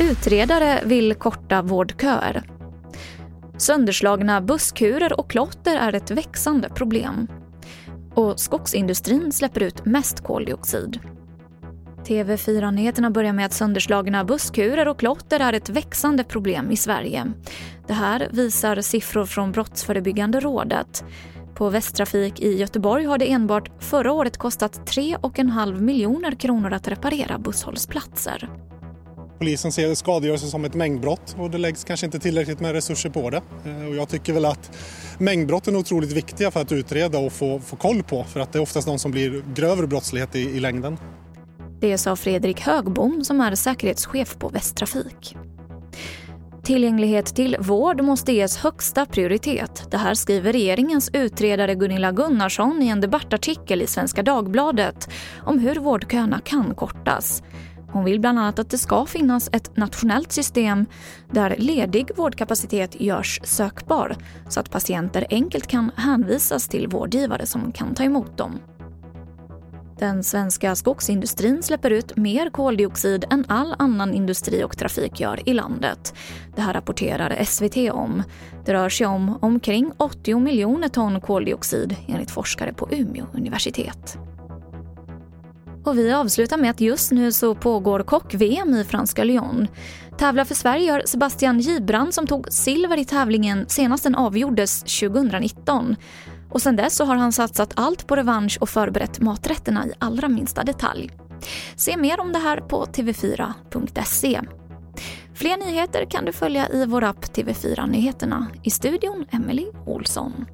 Utredare vill korta vårdköer. Sönderslagna busskurer och klotter är ett växande problem. Och skogsindustrin släpper ut mest koldioxid. TV4-nyheterna börjar med att sönderslagna busskurer och klotter är ett växande problem i Sverige. Det här visar siffror från Brottsförebyggande rådet. På Västtrafik i Göteborg har det enbart förra året kostat 3,5 miljoner kronor att reparera busshållsplatser. Polisen ser skadegörelse som ett mängdbrott och det läggs kanske inte tillräckligt med resurser på det. Eh, och jag tycker väl att mängdbrotten är otroligt viktiga för att utreda och få, få koll på för att det är oftast de som blir grövre brottslighet i, i längden. Det sa Fredrik Högbom som är säkerhetschef på Västtrafik. Tillgänglighet till vård måste ges högsta prioritet. Det här skriver regeringens utredare Gunilla Gunnarsson i en debattartikel i Svenska Dagbladet om hur vårdköerna kan kortas. Hon vill bland annat att det ska finnas ett nationellt system där ledig vårdkapacitet görs sökbar så att patienter enkelt kan hänvisas till vårdgivare som kan ta emot dem. Den svenska skogsindustrin släpper ut mer koldioxid än all annan industri och trafik gör i landet. Det här rapporterar SVT om. Det rör sig om omkring 80 miljoner ton koldioxid enligt forskare på Umeå universitet. Och vi avslutar med att just nu så pågår kock-VM i franska Lyon. Tävlar för Sverige gör Sebastian Gibran som tog silver i tävlingen senast den avgjordes 2019. Och sen dess så har han satsat allt på revansch och förberett maträtterna i allra minsta detalj. Se mer om det här på tv4.se. Fler nyheter kan du följa i vår app TV4 Nyheterna. I studion Emily Olsson.